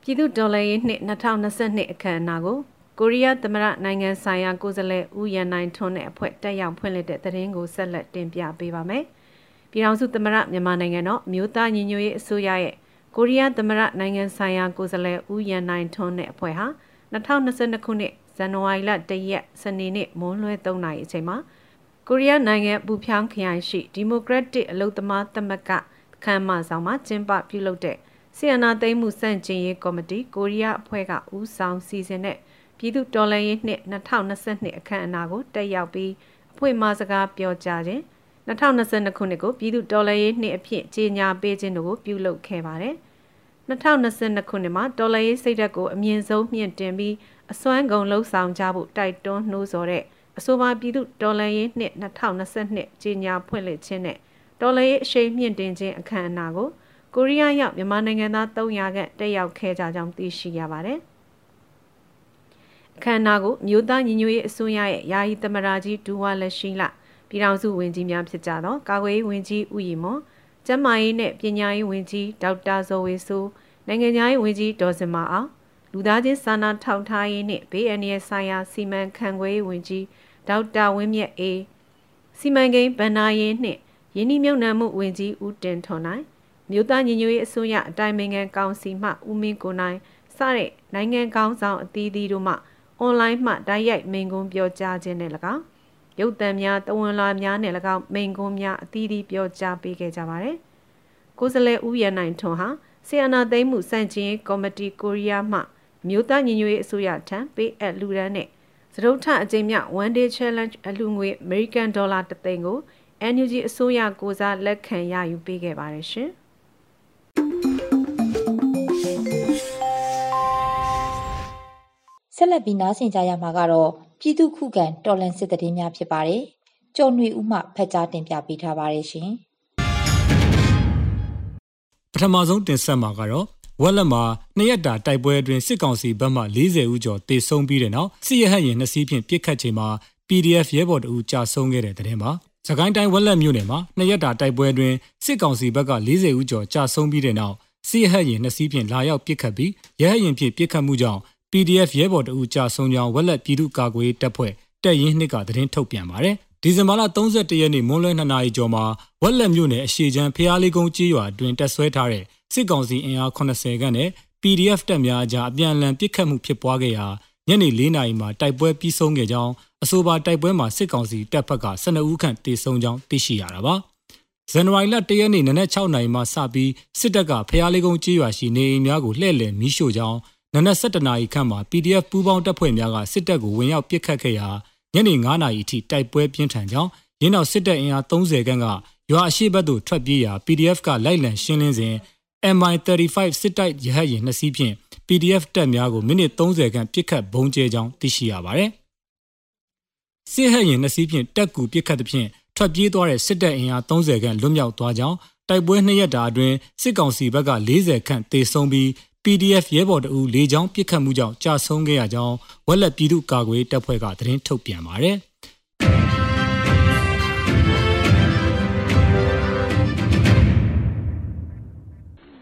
ပြည်သူဒေါ်လာရေးနှစ်2022အခမ်းအနားကိုကိုရီးယားသမ္မတနိုင်ငံဆိုင်ရာကိုယ်စားလှယ်ဦးရန်နိုင်ထွန်းနဲ့အဖွဲ့တက်ရောက်ဖွင့်လှစ်တဲ့သတင်းကိုဆက်လက်တင်ပြပေးပါမယ်။ပြည်ထောင်စုသမ္မတမြန်မာနိုင်ငံတော်မြို့သားညီညွတ်ရေးအစိုးရရဲ့ကိုရီးယားသမ္မတနိုင်ငံဆိုင်ရာကိုယ်စားလှယ်ဦးရန်နိုင်ထွန်းနဲ့အဖွဲ့ဟာ2022ခုနှစ်ဇန်နဝါရီလ1ရက်စနေနေ့မွန်းလွဲ3နာရီအချိန်မှာ ကိုရီးယားနိုင်ငံပူဖြောင်းခရိုင်ရှိဒီမိုကရက်တစ်အလုသမားသမဂ္ဂခမ်းမဆောင်မှာကျင်းပပြုလုပ်တဲ့ဆီယနာသိမ်းမှုစန့်ကျင်ရေးကော်မတီကိုရီးယားအဖွဲ့ကဦးဆောင်စီစဉ်တဲ့ပြည်သူတော်လှန်ရေးနှစ်2022အခမ်းအနားကိုတက်ရောက်ပြီးအဖွဲ့မှစကားပြောကြားခြင်း2022ခုနှစ်ကိုပြည်သူတော်လှန်ရေးနှစ်အဖြစ်ကြေညာပေးခြင်းတို့ကိုပြုလုပ်ခဲ့ပါတယ်။2022ခုနှစ်မှာတော်လှန်ရေးစိတ်ဓာတ်ကိုအမြင့်ဆုံးမြင့်တင်ပြီးအစွမ်းကုန်လှုပ်ဆောင်ကြဖို့တိုက်တွန်းနှိုးဆော်တဲ့ အဆိုပါပြည်သူတော်လှန်ရေးနှစ်2022ကြေညာဖွင့်လှစ်ခြင်းနဲ့တော်လှန်ရေးအရှိန်မြင့်တင်ခြင်းအခမ်းအနားကိုကိုရီးယားရောက်မြန်မာနိုင်ငံသား300ခန့်တက်ရောက်ခဲ့ကြကြောင်းသိရှိရပါတယ်။အခမ်းအနားကိုမြို့သားညီညွတ်ရေးအစိုးရရဲ့ယာယီသမရာကြီးဒူဝါလက်ရှိလပြည်ထောင်စုဝန်ကြီးများဖြစ်ကြသောကာကွယ်ရေးဝန်ကြီးဦးရီမွန်ကျန်းမာရေးနဲ့ပညာရေးဝန်ကြီးဒေါက်တာဇော်ဝေဆိုးနိုင်ငံသားရေးဝန်ကြီးဒေါ်စင်မာအောင် လူသားချင်းစာနာထောက်ထားရေးနှင့်ဘေးအန္တရာယ်ဆိုင်ရာစီမံခန့်ခွဲရေးဝန်ကြီးဒေါက်တာဝင်းမြတ်အေးစီမံကိန်းဗန္နာရေးနှင့်ယင်းနှမြုံနှံမှုဝန်ကြီးဦးတင်ထွန်နိုင်မြို့သားညီညွတ်ရေးအစိုးရအတိုင်းအမြံကောင်စီမှဦးမင်းကိုနိုင်စတဲ့နိုင်ငံကောင်းဆောင်အသီးသီးတို့မှအွန်လိုင်းမှတိုက်ရိုက်မိန်ကွန်းပြောကြားခြင်းနဲ့၎င်းရုပ်သံများတဝန်လာများနဲ့၎င်းမိန်ကွန်းများအသီးသီးပြောကြားပေးခဲ့ကြပါတယ်။ကိုယ်စားလှယ်ဦးရနိုင်ထွန်းဟာဆီယနာသိမ်းမှုစန့်ကျင်ကော်မတီကိုရီးယားမှ မြို့သားညီညွတ်ရေးအစိုးရထံပေးအပ်လူဒန်းနဲ့စတုထအကြိမ်မြ one day challenge အလူငွေ American Dollar တသိန်းကို NUG အစိုးရကိုစားလက်ခံရယူပေးခဲ့ပါတယ်ရှင်။ဆက်လက်ပြီးနားဆင်ကြရမှာကတော့ပြည်သူခုခံတော်လှန်စစ်တည်င်းများဖြစ်ပါတယ်။ကြော်နှွေဦးမှဖက်ကြားတင်ပြပေးထားပါတယ်ရှင်။ပထမဆုံးတင်ဆက်မှာကတော့ ဝက်လက်မှာနှစ်ရက်တာတိုက်ပွဲအတွင်းစစ်ကောင်စီဘက်မှ40ဦးကျော်တေဆုံးပြီးတဲ့နောက်စစ်ရဟတ်ရင်နှစ်စီးဖြင့်ပစ်ခတ်ချိန်မှာ PDF ရဲဘော်တအူကြာဆုံးခဲ့တဲ့တဲ့တင်ပါ။စကိုင်းတိုင်းဝက်လက်မြို့နယ်မှာနှစ်ရက်တာတိုက်ပွဲအတွင်းစစ်ကောင်စီဘက်က40ဦးကျော်ကြာဆုံးပြီးတဲ့နောက်စစ်ရဟတ်ရင်နှစ်စီးဖြင့်လာရောက်ပစ်ခတ်ပြီးရဟတ်ရင်ဖြင့်ပစ်ခတ်မှုကြောင့် PDF ရဲဘော်တအူကြာဆုံးကြောင်းဝက်လက်ပြည်သူ့ကာကွယ်တပ်ဖွဲ့တပ်ရင်းနှစ်ကသတင်းထုတ်ပြန်ပါတယ်။ဒီဇင်ဘာလ31ရက်နေ့မွန်းလွဲ2နာရီကျော်မှာဝက်လက်မြို့နယ်အရှိချမ်းဖျားလေးကုန်းကြီးရွာအတွင်းတပ်ဆွဲထားတဲ့ စစ်ကောင်စီအင်အား80ခန့်နဲ့ PDF တပ်များအကြားအပြန်အလှန်ပစ်ခတ်မှုဖြစ်ပွားခဲ့ရာညနေ4နာရီမှာတိုက်ပွဲပြီးဆုံးခဲ့ကြောင်းအဆိုပါတိုက်ပွဲမှာစစ်ကောင်စီတပ်ဖက်က12ဦးခန့်တေဆုံးကြောင်းသိရှိရတာပါ။ဇန်နဝါရီလ1ရက်နေ့နနက်6နာရီမှစပြီးစစ်တပ်ကဖျားလေးကုန်းကြီးရွာရှိနေအိမ်များကိုလှည့်လည်မီးရှို့ကြောင်းနနက်7နာရီခန့်မှာ PDF ပူးပေါင်းတပ်ဖွဲ့များကစစ်တပ်ကိုဝင်ရောက်ပစ်ခတ်ခဲ့ရာညနေ9နာရီအထိတိုက်ပွဲပြင်းထန်ကြောင်းရင်းနောက်စစ်တပ်အင်အား30ခန့်ကရွာအရှိဘက်သို့ထွက်ပြေးရာ PDF ကလိုက်လံရှင်းလင်းစဉ် MI35 စစ်တိုက်ရဟတ်ယာဉ်နှစ်စီးဖြင့် PDF တပ်များကိုမိနစ်30ခန့်ပစ်ခတ်ဘုံကျဲကြောင်းသိရှိရပါတယ်။စစ်ဟတ်ယာဉ်နှစ်စီးဖြင့်တက်ကူပစ်ခတ်သဖြင့်ထွက်ပြေးသွားတဲ့စစ်တပ်အင်အား30ခန့်လွတ်မြောက်သွားကြောင်းတိုက်ပွဲနှစ်ရက်တာအတွင်းစစ်ကောင်စီဘက်က40ခန့်တေဆုံးပြီး PDF ရဲဘော်တအူလေကြောင်းပစ်ခတ်မှုကြောင့်ကြာဆုံးခဲ့ရကြောင်းဝက်လက်ပြည်သူ့ကာကွယ်တပ်ဖွဲ့ကသတင်းထုတ်ပြန်ပါတယ်။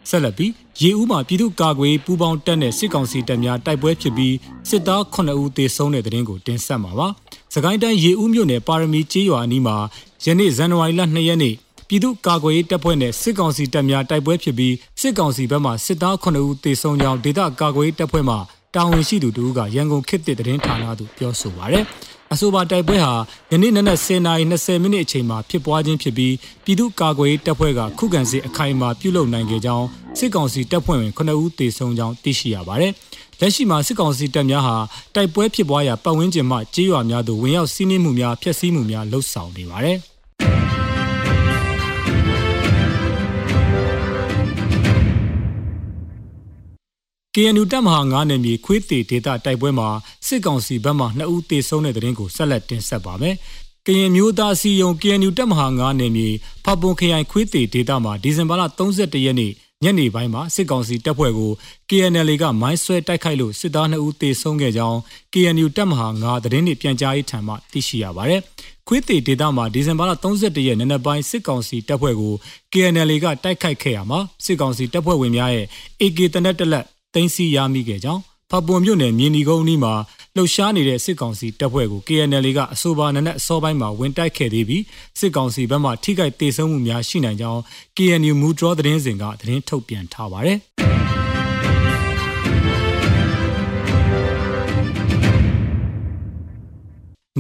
ဆက်လက်ပြီးရေဦးမှာပြည်သူ့ကာကွယ်ပူးပေါင်းတပ်နဲ့စစ်ကောင်စီတပ်များတိုက်ပွဲဖြစ်ပြီးစစ်သား9ဦးသေဆုံးတဲ့တဲ့တင်ကိုတင်ဆက်မှာပါ။စကိုင်းတိုင်းရေဦးမြို့နယ်ပါရမီကျေးရွာအနီးမှာယနေ့ဇန်နဝါရီလ2ရက်နေ့ပြည်သူ့ကာကွယ်ရေးတပ်ဖွဲ့နဲ့စစ်ကောင်စီတပ်များတိုက်ပွဲဖြစ်ပြီးစစ်ကောင်စီဘက်မှစစ်သား9ဦးသေဆုံးကြောင်းဒေသကာကွယ်ရေးတပ်ဖွဲ့မှတာဝန်ရှိသူတို့ကရန်ကုန်ခေတ်သစ်သတင်းဌာနသို့ပြောဆိုပါရယ် အဆိုပါတိုက်ပွဲဟာယနေ့နနက်10:20မိနစ်အချိန်မှာဖြစ်ပွားခြင်းဖြစ်ပြီးပြည်သူ့ကာကွယ်ရေးတပ်ဖွဲ့ကခုခံစစ်အခိုင်အမာပြုလုပ်နိုင်ခဲ့ကြောင်းစစ်ကောင်စီတပ်ဖွဲ့ဝင်9ဦးသေဆုံးကြောင်းသိရှိရပါတယ်။လက်ရှိမှာစစ်ကောင်စီတပ်များဟာတိုက်ပွဲဖြစ်ပွားရာပတ်ဝန်းကျင်မှကြေးရွာများသို့ဝင်ရောက်စီးနင်းမှုများဖျက်ဆီးမှုများလှုပ်ဆောင်နေပါတယ်။ KNU တပ်မဟာ9နယ်မြေခွေးတေဒေသတိုက်ပွဲမှာစစ်ကောင်စီဘက်မှ2ဦးသေဆုံးတဲ့တဲ့ရင်ကိုဆက်လက်တင်ဆက်ပါမယ်။ကရင်မျိုးသားစီယုံ KNU တပ်မဟာ9နယ်မြေဖပွန်ခရိုင်ခွေးတေဒေသမှာဒီဇင်ဘာလ31ရက်နေ့ညနေပိုင်းမှာစစ်ကောင်စီတပ်ဖွဲ့ကို KNL ကမိုင်းဆွဲတိုက်ခိုက်လို့စစ်သား2ဦးသေဆုံးခဲ့ကြောင်း KNU တပ်မဟာ9သတင်းနှင့်ပြန်ကြားရေးထံမှသိရှိရပါတယ်။ခွေးတေဒေသမှာဒီဇင်ဘာလ31ရက်နေ့နက်ပိုင်းစစ်ကောင်စီတပ်ဖွဲ့ကို KNL ကတိုက်ခိုက်ခဲ့ရမှာစစ်ကောင်စီတပ်ဖွဲ့ဝင်များရဲ့ AK တနက်တလက် တင်စီရမိခဲ့ကြောင်းဖပွန်မြို့နယ်မြင်းဒီကုန်းနီးမှာလှုပ်ရှားနေတဲ့စစ်ကောင်စီတပ်ဖွဲ့ကို KNL ကအဆိုပါနနက်အစောပိုင်းမှာဝင်တိုက်ခဲ့သေးပြီးစစ်ကောင်စီဘက်မှထိခိုက်ဒေဆုံးမှုများရှိနိုင်ကြောင်း KNU မူဒရောသတင်းစဉ်ကသတင်းထုတ်ပြန်ထားပါတယ်။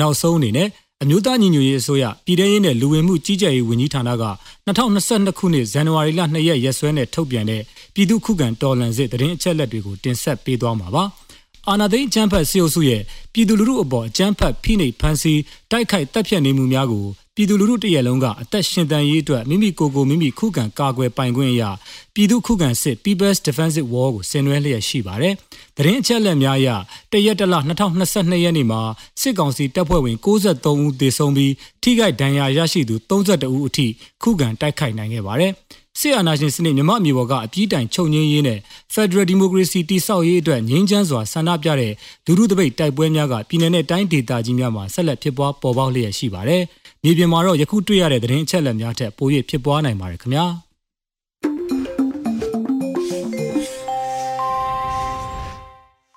နောက်ဆုံးအနေနဲ့ အမျိုးသားညီညွတ်ရေးအစိုးရပြည်ထရေးနဲ့လူဝင်မှုကြီးကြပ်ရေးဝန်ကြီးဌာနက2022ခုနှစ်ဇန်နဝါရီလ2ရက်ရက်စွဲနဲ့ထုတ်ပြန်တဲ့ပြည်သူ့ခုခံတော်လှန်စစ်တရင်အချက်လက်တွေကိုတင်ဆက်ပေးသွားမှာပါ။အာနာသိန်းအကျန်းဖတ်စီအုပ်စုရဲ့ပြည်သူလူထုအပေါ်အကျန်းဖတ်ဖိနှိပ်ဖန်ဆီးတိုက်ခိုက်တပ်ဖြတ်နေမှုများကို ပြည်သူလူထုတရက်လုံးကအသက်ရှင်တန်ရေးအတွက်မိမိကိုယ်ကိုမိမိခုခံကာကွယ်ပိုင်ခွင့်အရာပြည်သူခုခံစစ် People's Defensive War ကိုဆင်နွှဲလျက်ရှိပါတယ်။တရင်အချက်လက်များအရတရက်တလ2022ရက်နေ့မှာစစ်ကောင်စီတပ်ဖွဲ့ဝင်63ဦးသေဆုံးပြီးထိခိုက်ဒဏ်ရာရရှိသူ32ဦးအထိခုခံတိုက်ခိုက်နိုင်ခဲ့ပါတယ်။ စစ်အာဏာရှင်စနစ်မြမအမျိုးပေါ်ကအပြည့်တိုင်ချုပ်ငင်းရေးနဲ့ Federal Democracy တိဆောက်ရေးအတွက်ငြိမ်းချမ်းစွာဆန္ဒပြတဲ့လူထုတပိတ်တိုက်ပွဲများကပြည်내နဲ့တိုင်းဒေသကြီးများမှာဆက်လက်ဖြစ်ပွားပေါ်ပေါက်လျက်ရှိပါတယ်။မြေပြင်မှာတော့ယခုတွေ့ရတဲ့သတင်းအချက်အလက်များထက်ပို၍ဖြစ်ပွားနိုင်ပါတယ်ခင်ဗျာ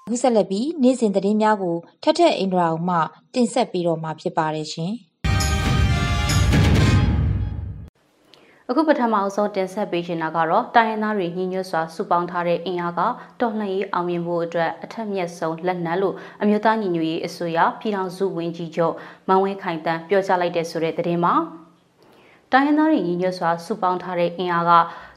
ခုဆက်လက်ပြီးနေ့စဉ်သတင်းများကိုထထအင်ဒရာအောင်မှတင်ဆက်ပေးတော့မှာဖြစ်ပါတယ်ရှင်။ အခုပထမအဆုံးတင်ဆက်ပေးချင်တာကတော့တိုင်းရင်းသားတွေညီညွတ်စွာစုပေါင်းထားတဲ့အင်အားကတော်လှန်ရေးအောင်မြင်ဖို့အတွက်အထက်မြက်ဆုံးလက်နက်လို့အမျိုးသားညီညွတ်ရေးအစိုးရပြည်ထောင်စုဝန်ကြီးချုပ်မန်ဝင်းခိုင်တန်းပြောကြားလိုက်တဲ့ဆိုတဲ့သတင်းမှာတိုင်းရင်းသားတွေညီညွတ်စွာစုပေါင်းထားတဲ့အင်အားက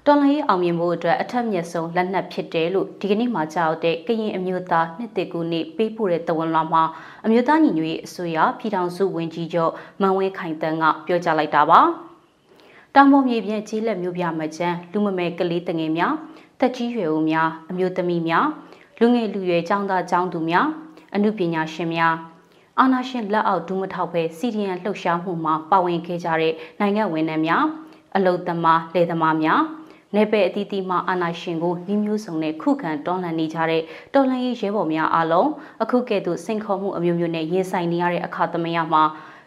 တော်လှန်ရေးအောင်မြင်ဖို့အတွက်အထက်မြက်ဆုံးလက်နက်ဖြစ်တယ်လို့ဒီကနေ့မှကြောက်တဲ့ကရင်အမျိုးသားနှစ်တကူနေ့ပေးပို့တဲ့တဝန်လာမှာအမျိုးသားညီညွတ်ရေးအစိုးရပြည်ထောင်စုဝန်ကြီးချုပ်မန်ဝင်းခိုင်တန်းကပြောကြားလိုက်တာပါ။ တောင်ပေါ်မြေပြင်ကြီးလက်မျိုးပြမချမ်းလူမမဲကလေးတငယ်များတက်ကြီးရွယ်ဦးများအမျိုးသမီးများလူငယ်လူရွယ်ចောင်းသားចောင်းသူများအမှုပညာရှင်များအာနာရှင်လက်အောက်ဒူးမထောက်ပဲစီဒီယန်လှုပ်ရှားမှုမှာပါဝင်ခဲ့ကြတဲ့နိုင်ငံဝန်ထမ်းများအလုသမားလယ်သမားများနေပယ်အသီးသီးမှအာနာရှင်ကိုနှီးမျိုးစုံနဲ့ခုခံတွန်းလှန်နေကြတဲ့တော်လှန်ရေးရဲဘော်များအားလုံးအခုကဲ့သို့စိန်ခေါ်မှုအမျိုးမျိုးနဲ့ရင်ဆိုင်နေရတဲ့အခါသမယမှာ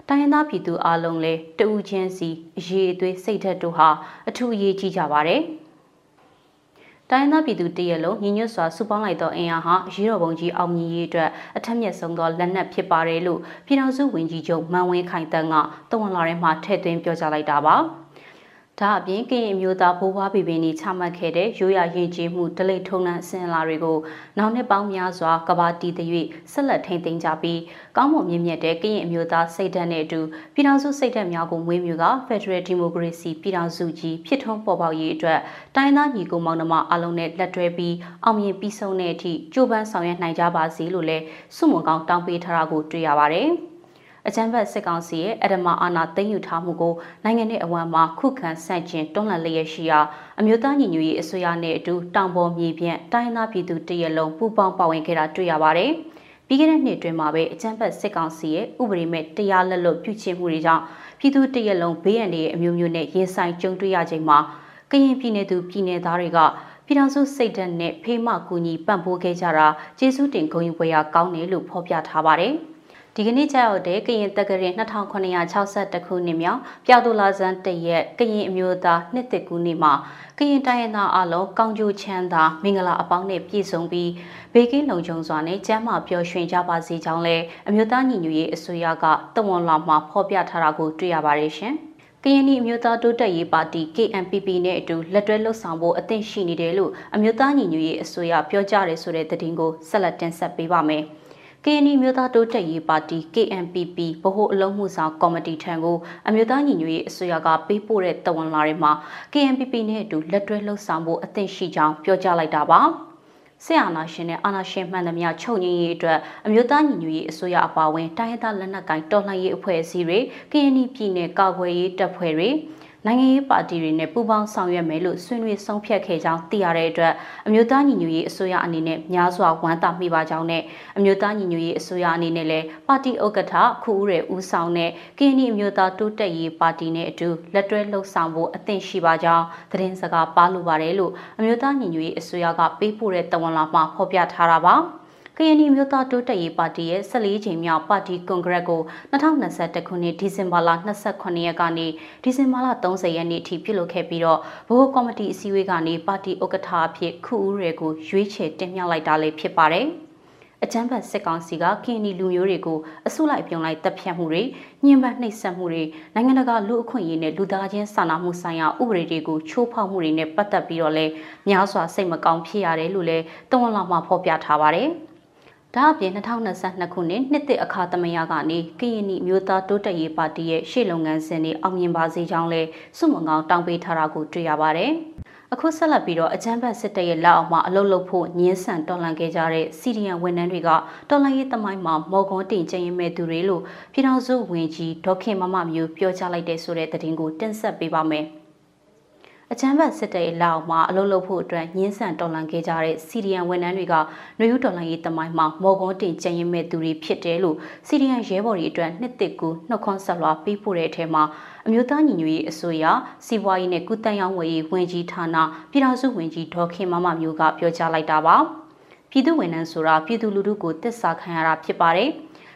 တိုင်းရင်းသားပြည်သူအလုံးလည်းတဦးချင်းစီအရေးအသွေးစိတ်ဓာတ်တို့ဟာအထူးအရေးကြီးကြပါတယ်။တိုင်းသားပြည်သူတရက်လုံးညီညွတ်စွာစုပေါင်းလိုက်သောအင်အားဟာရေတော်ပုံကြီးအောင်မြင်ရေးအတွက်အထက်မြက်ဆုံးသောလက်နက်ဖြစ်ပါတယ်လို့ပြည်ထောင်စုဝန်ကြီးချုပ်မန်ဝင်းခိုင်တန်းကတဝန်လာထဲမှာထည့်သွင်းပြောကြားလိုက်တာပါ။ ဒါအပြင်ကရင်မျိုးသားဘိုးဘွားဘီဘီနီချမှတ်ခဲ့တဲ့ရိုးရာရင်ကျေးမှုဒလိထုံနှံအစဉ်အလာတွေကိုနောက်နှစ်ပေါင်းများစွာကဘာတီတ၍ဆက်လက်ထိန်းသိမ်းကြပြီးကောင်းမွန်မြင့်မြတ်တဲ့ကရင်အမျိုးသားစိတ်ဓာတ်နဲ့အတူပြည်ထောင်စုစိတ်ဓာတ်များကိုမွေးမြူက Federal Democracy ပြည်ထောင်စုကြီးဖြစ်ထွန်းပေါ်ပေါက်ရေးအတွက်တိုင်းသားညီကိုမောင်နှမအလုံးနဲ့လက်တွဲပြီးအောင်မြင်ပြီးဆုံးတဲ့အထိကြိုးပမ်းဆောင်ရွက်နိုင်ကြပါစေလို့လည်းစုမွန်ကောင်းတောင်းပေးထားတာကိုတွေ့ရပါတယ်။ အကြမ်းဖက်စစ်ကောင်စီရဲ့အဓမ္မအာဏာသိမ်းယူထားမှုကိုနိုင်ငံရဲ့အဝမ်းမှာခုခံဆန့်ကျင်တွန်းလှန်လျက်ရှိရာအမျိုးသားညီညွတ်ရေးအစိုးရနဲ့အတူတောင်ပေါ်မြေပြန့်တိုင်းသားပြည်သူတရက်လုံးပူးပေါင်းပါဝင်ခဲ့တာတွေ့ရပါတယ်။ပြီးခဲ့တဲ့နှစ်တွင်မှာပဲအကြမ်းဖက်စစ်ကောင်စီရဲ့ဥပဒေမဲ့တရားလက်လွတ်ပြုချင်မှုတွေကြောင့်ပြည်သူတရက်လုံးဘေးရန်တွေအမျိုးမျိုးနဲ့ရင်ဆိုင်ကြုံတွေ့ရချိန်မှာကရင်ပြည်နယ်သူပြည်နယ်သားတွေကပြည်ထောင်စုစိတ်ဓာတ်နဲ့ဖေးမကူညီပံ့ပိုးခဲ့ကြတာကျေးဇူးတင်ဂုဏ်ယူပွဲရကောင်းတယ်လို့ဖော်ပြထားပါတယ်။ ဒီကနေ့ကျရောက်တဲ့ကရင်တက္ကရာ2962ခုနှစ်မြောက်ပြောက်တိုလာဇန်တရက်ကရင်အမျိုးသားနှစ်သက်ကူနေ့မှာကရင်တိုင်းရင်းသားအလုံးကောင်းကျိုးချမ်းသာမင်္ဂလာအပေါင်းနဲ့ပြည့်စုံပြီးဘေကင်းလုံခြုံစွာနဲ့ကျန်းမာပျော်ရွှင်ကြပါစေကြောင်းလည်းအမျိုးသားညီညွတ်ရေးအစိုးရကတဝန်လာမှာဖော်ပြထားတာကိုတွေ့ရပါတယ်ရှင်။ကရင်နီအမျိုးသားတိုးတက်ရေးပါတီ KNPP နဲ့အတူလက်တွဲလှုပ်ဆောင်ဖို့အသင့်ရှိနေတယ်လို့အမျိုးသားညီညွတ်ရေးအစိုးရပြောကြားရဲဆိုတဲ့သတင်းကိုဆက်လက်တင်ဆက်ပေးပါမယ်။ KNY မြို့သားတိုးတက်ရေးပါတီ KNPP ဗဟိုအလုံးမှုဆောင်ကော်မတီထံကိုအမျိုးသားညီညွတ်ရေးအစိုးရကပေးပို့တဲ့တဝန်လာတွေမှာ KNPP နဲ့အတူလက်တွဲလှုပ်ဆောင်ဖို့အသင့်ရှိကြောင်းပြောကြားလိုက်တာပါဆရာနာရှင်နဲ့အာနာရှင်မှန်သမျှချုပ်ငြိမ်းရေးအတွက်အမျိုးသားညီညွတ်ရေးအစိုးရအပါအဝင်တိုင်းရင်းသားလက်နက်ကိုင်တော်လှန်ရေးအဖွဲ့အစည်းတွေ KNY ပြည်နယ်ကာကွယ်ရေးတပ်ဖွဲ့တွေ နိုင်ငံရေးပါတီတွေနဲ့ပူးပေါင်းဆောင်ရွက်မယ်လို့ဆွေးနွေးဆုံးဖြတ်ခဲ့ကြောင်းသိရတဲ့အတွက်အမျိုးသားညီညွတ်ရေးအစိုးရအနေနဲ့များစွာဝမ်းသာမိပါကြောင်းနဲ့အမျိုးသားညီညွတ်ရေးအစိုးရအနေနဲ့လည်းပါတီဥက္ကဋ္ဌခုဦးရဲ့ဦးဆောင်တဲ့ကင်းနီအမျိုးသားတိုးတက်ရေးပါတီနဲ့အတူလက်တွဲလှုပ်ဆောင်ဖို့အသင့်ရှိပါကြောင်းသတင်းစကားပါလိုပါတယ်လို့အမျိုးသားညီညွတ်ရေးအစိုးရကပေးပို့တဲ့တဝန်လာမှာဖော်ပြထားတာပါ။ ကရင်နီမျိုးသားတိုးတက်ရေးပါတီရဲ့14ချိန်မြောက်ပါတီကွန်ဂရက်ကို2021ခုနှစ်ဒီဇင်ဘာလ28ရက်ကနေဒီဇင်ဘာလ30ရက်နေ့ထိပြုလုပ်ခဲ့ပြီးတော့ဗဟိုကော်မတီအစည်းအဝေးကနေပါတီဥက္ကဋ္ဌအဖြစ်ခုဦးရဲကိုရွေးချယ်တင်မြှောက်လိုက်တာလည်းဖြစ်ပါတယ်။အကြမ်းဖက်စစ်ကောင်စီကကင်းနီလူမျိုးတွေကိုအစုလိုက်ပြုံလိုက်တပ်ဖြတ်မှုတွေညှဉ်းပန်းနှိပ်စက်မှုတွေနိုင်ငံတကာလူအခွင့်အရေးနဲ့လူသားချင်းစာနာမှုဆိုင်ရာဥပဒေတွေကိုချိုးဖောက်မှုတွေနဲ့ပတ်သက်ပြီးတော့လည်းများစွာစိတ်မကောင်းဖြစ်ရတယ်လို့လည်းတဝန်လာမှာဖော်ပြထားပါတယ်။ ဒါအပြင်2022ခုနှစ်နှစ်သစ်အခါသမယကနေကရင်နီမျိုးသားတိုးတက်ရေးပါတီရဲ့ရှေ့လုပ်ငန်းစဉ်တွေအောင်မြင်ပါစေကြောင်းလဲစုမငောင်းတောင်းပေးထားတာကိုတွေ့ရပါတယ်။အခုဆက်လက်ပြီးတော့အကြမ်းဖက်စစ်တပ်ရဲ့လက်အောက်မှာအလုလုဖို့ညှင်းဆန်တော်လှန်ခဲ့ကြတဲ့စီရီယန်ဝန်ထမ်းတွေကတော်လှန်ရေးသမိုင်းမှာမော်ကွန်တင်ကျင်းရင်မဲ့သူတွေလို့ပြည်ထောင်စုဝန်ကြီးဒေါခင်မမမျိုးပြောကြားလိုက်တဲ့ဆိုတဲ့သတင်းကိုတင်ဆက်ပေးပါမယ်။ အချမ်းဘတ်စစ်တပ်ရဲ့လောက်မှာအလုပ်လုပ်ဖို့အတွက်ညှင်းဆန်တော်လှန်ခဲ့ကြတဲ့စီရီယန်ဝန်ထမ်းတွေကနှွေဦးတော်လှန်ရေးတမိုင်းမှာမော်ကွန်တင်ကျင်းရင်မဲ့သူတွေဖြစ်တယ်လို့စီရီယန်ရဲဘော်တွေအတွက်နှစ်တစ်ကူနှုတ်ခွန်းဆက်လွှာပေးပို့တဲ့အထက်မှာအမျိုးသားညီညွတ်ရေးအစိုးရစီးပွားရေးနဲ့ကုသရေးဝန်ကြီးဝန်ကြီးဌာနပြည်ထောင်စုဝန်ကြီးဒေါ်ခင်မမမျိုးကပြောကြားလိုက်တာပါပြည်သူဝန်ထမ်းဆိုတာပြည်သူလူထုကိုတစ္ဆာခံရတာဖြစ်ပါတယ်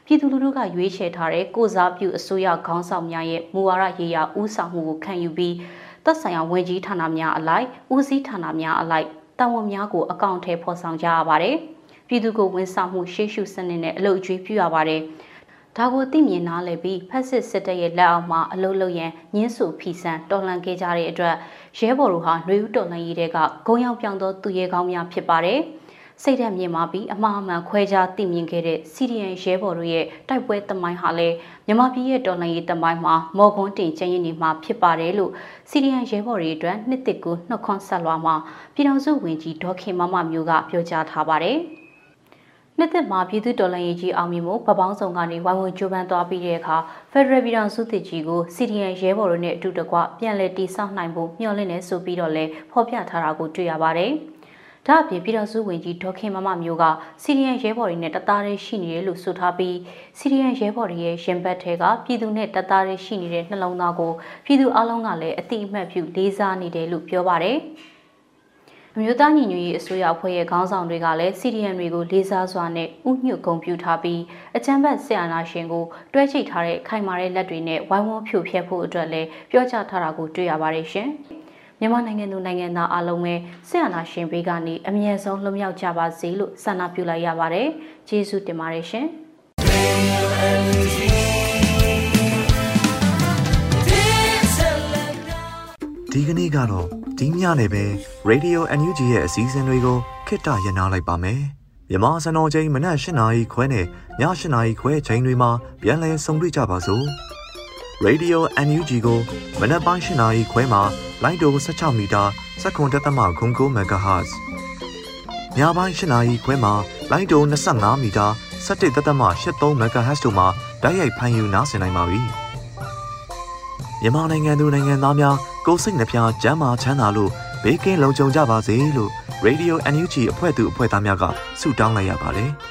ပြည်သူလူထုကရွေးချယ်ထားတဲ့ကိုစားပြုအစိုးရခေါင်းဆောင်များရဲ့မူဝါဒရေးရာဦးဆောင်မှုကိုခံယူပြီး သက်ဆိုင်ရာဝန်ကြီးဌာနများအလိုက်ဦးစီးဌာနများအလိုက်တာဝန်များကိုအကောင့်ထဲဖော်ဆောင်ကြရပါတယ်။ပြည်သူကိုဝန်ဆောင်မှုရှေ့ရှုစနစ်နဲ့အလုပ်အကျွေးပြုရပါတယ်။ဒါကိုသိမြင်နားလည်ပြီးဖက်စစ်စစ်တပ်ရဲ့လက်အောက်မှာအလုပ်လုပ်ရန်ညှင်းဆူဖီဆန်တော်လှန်ခဲ့ကြတဲ့အတွက်ရဲဘော်တို့ဟာຫນွေဦးတော်လှန်ရေးတွေကဂုံရောက်ပြောင်းသောသူရဲကောင်းများဖြစ်ပါတယ်။ စိတ်ဓာတ်မြင်မာပြီးအမှားအမှန်ခွဲခြားသိမြင်ခဲ့တဲ့စီရီယန်ရဲဘော်တို့ရဲ့တိုက်ပွဲတမိုင်းဟာလည်းမြမပြည်ရဲ့တော်လှန်ရေးတမိုင်းမှာမော်ကွန်းတင်ကျင်းရင်နေမှာဖြစ်ပါတယ်လို့စီရီယန်ရဲဘော်တွေအတွက်နှစ်တစ်ကူနှုတ်ခွန်းဆက်လွှာမှာပြည်ထောင်စုဝန်ကြီးဒေါခင်မမမျိုးကပြောကြားထားပါတယ်။နှစ်သက်မှာပြည်သူတော်လှန်ရေးကြီးအောင်မြင်မှုပပောင်းဆောင်ကနေဝိုင်းဝန်းကြိုးပမ်းသွားပြီးတဲ့အခါဖက်ဒရယ်ပြည်ထောင်စုတည်ကြီးကိုစီဒီအန်ရဲဘော်တို့နဲ့အတူတကွပြန်လည်တည်ဆောက်နိုင်ဖို့မျှော်လင့်နေဆိုပြီးတော့လဲဖော်ပြထားတာကိုတွေ့ရပါတယ်။ ဒါအပြင်ပြည်တော်စုဝင်ကြီးဒေါခင်မမမျိုးကစီရီယန်ရဲဘော်တွေနဲ့တသားတည်းရှိနေတယ်လို့ဆိုထားပြီးစီရီယန်ရဲဘော်တွေရဲ့ရင်ဘတ်ထဲကပြည်သူနဲ့တသားတည်းရှိနေတဲ့နှလုံးသားကိုပြည်သူအလုံးကလည်းအတိအမှတ်ပြုလေးစားနေတယ်လို့ပြောပါတယ်။အမျိုးသားညီညွတ်ရေးအစိုးရအဖွဲ့ရဲ့ခေါင်းဆောင်တွေကလည်းစီရီယန်တွေကိုလေးစားစွာနဲ့ဥညွတ်ဂုဏ်ပြုထားပြီးအချမ်းဘတ်ဆရာနာရှင်ကိုတွဲချိတ်ထားတဲ့ခိုင်မာတဲ့လက်တွေနဲ့ဝိုင်းဝန်းဖြိုဖျက်ဖို့အတွက်လည်းပြောကြားထားတာကိုတွေ့ရပါတယ်ရှင်။ မြန်မာနိုင်ငံသူနိုင်ငံသားအလုံးပဲဆရာနာရှင်ဘေးကနေအမြဲဆုံးလွတ်မြောက်ကြပါစေလို့ဆန္ဒပြုလိုက်ရပါတယ်။ကျေးဇူးတင်ပါတယ်ရှင်။ဒီကနေ့ကတော့ဒီညနေပဲ Radio NUG ရဲ့အစည်းအဝေးတွေကိုခਿੱတရနာလိုက်ပါမယ်။မြန်မာစံတော်ချိန်မနက်၈နာရီခွဲနဲ့ည၈နာရီခွဲချိန်တွေမှာပြန်လည်ဆုံတွေ့ကြပါစို့။ Radio NUG ကိုမနက်ပိုင်း၈နာရီခွဲမှာလိုင်းတို16မီတာ7.3 MHz ညပိုင်း8နာရီခွဲမှာလိုင်းတို25မီတာ17.83 MHz တို့မှာဓာတ်ရိုက်ဖမ်းယူနားဆင်နိုင်ပါပြီ။မြန်မာနိုင်ငံသူနိုင်ငံသားများကိုစိတ်နှပြကျန်းမာချမ်းသာလို့ဘေးကင်းလုံခြုံကြပါစေလို့ Radio NUG အဖွဲ့သူအဖွဲ့သားများကဆုတောင်းလိုက်ရပါတယ်။